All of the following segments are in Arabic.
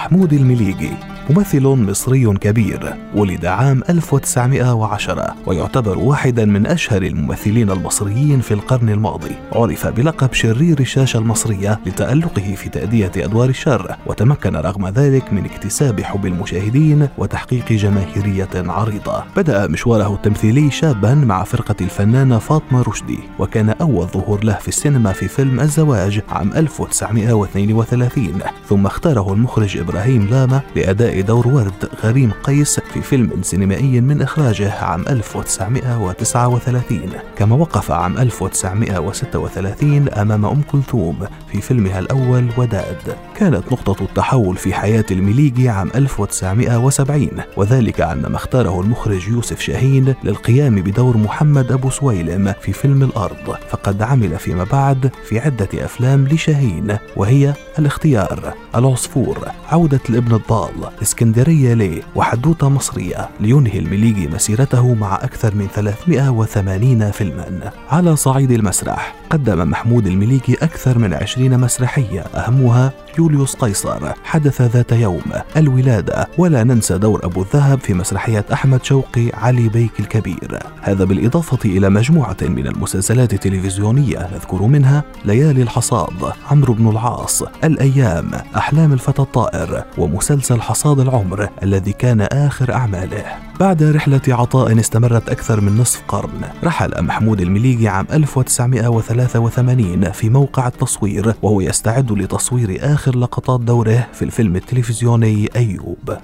محمود المليجي ممثل مصري كبير ولد عام 1910 ويعتبر واحدا من أشهر الممثلين المصريين في القرن الماضي. عرف بلقب شرير الشاشة المصرية لتألقه في تأدية أدوار الشر وتمكن رغم ذلك من اكتساب حب المشاهدين وتحقيق جماهيرية عريضة. بدأ مشواره التمثيلي شابا مع فرقة الفنانة فاطمة رشدي وكان أول ظهور له في السينما في فيلم الزواج عام 1932 ثم اختاره المخرج إبراهيم لاما لأداء دور ورد غريم قيس في فيلم سينمائي من إخراجه عام 1939 كما وقف عام 1936 أمام أم كلثوم في فيلمها الأول وداد. كانت نقطة التحول في حياة المليجي عام 1970 وذلك عندما اختاره المخرج يوسف شاهين للقيام بدور محمد أبو سويلم في فيلم الأرض. فقد عمل فيما بعد في عدة أفلام لشاهين وهي الاختيار العصفور عودة الابن الضال إسكندرية ليه وحدوتة مصرية لينهي المليجي مسيرته مع أكثر من 380 فيلما. على صعيد المسرح قدم محمود المليجي أكثر من 20 مسرحية أهمها يوليوس قيصر. حدث ذات يوم الولادة ولا ننسى دور أبو الذهب في مسرحية أحمد شوقي علي بيك الكبير. هذا بالإضافة إلى مجموعة من المسلسلات التلفزيونية نذكر منها ليالي الحصاد عمرو بن العاص الأيام أحلام الفتى الطائر ومسلسل حصاد العمر الذي كان آخر أعماله. بعد رحلة عطاء استمرت أكثر من نصف قرن رحل محمود المليجي عام 1983 في موقع التصوير وهو يستعد لتصوير آخر لقطات دوره في الفيلم التلفزيوني أيوب.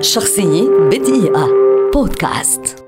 شخصية بدقيقة. بودكاست.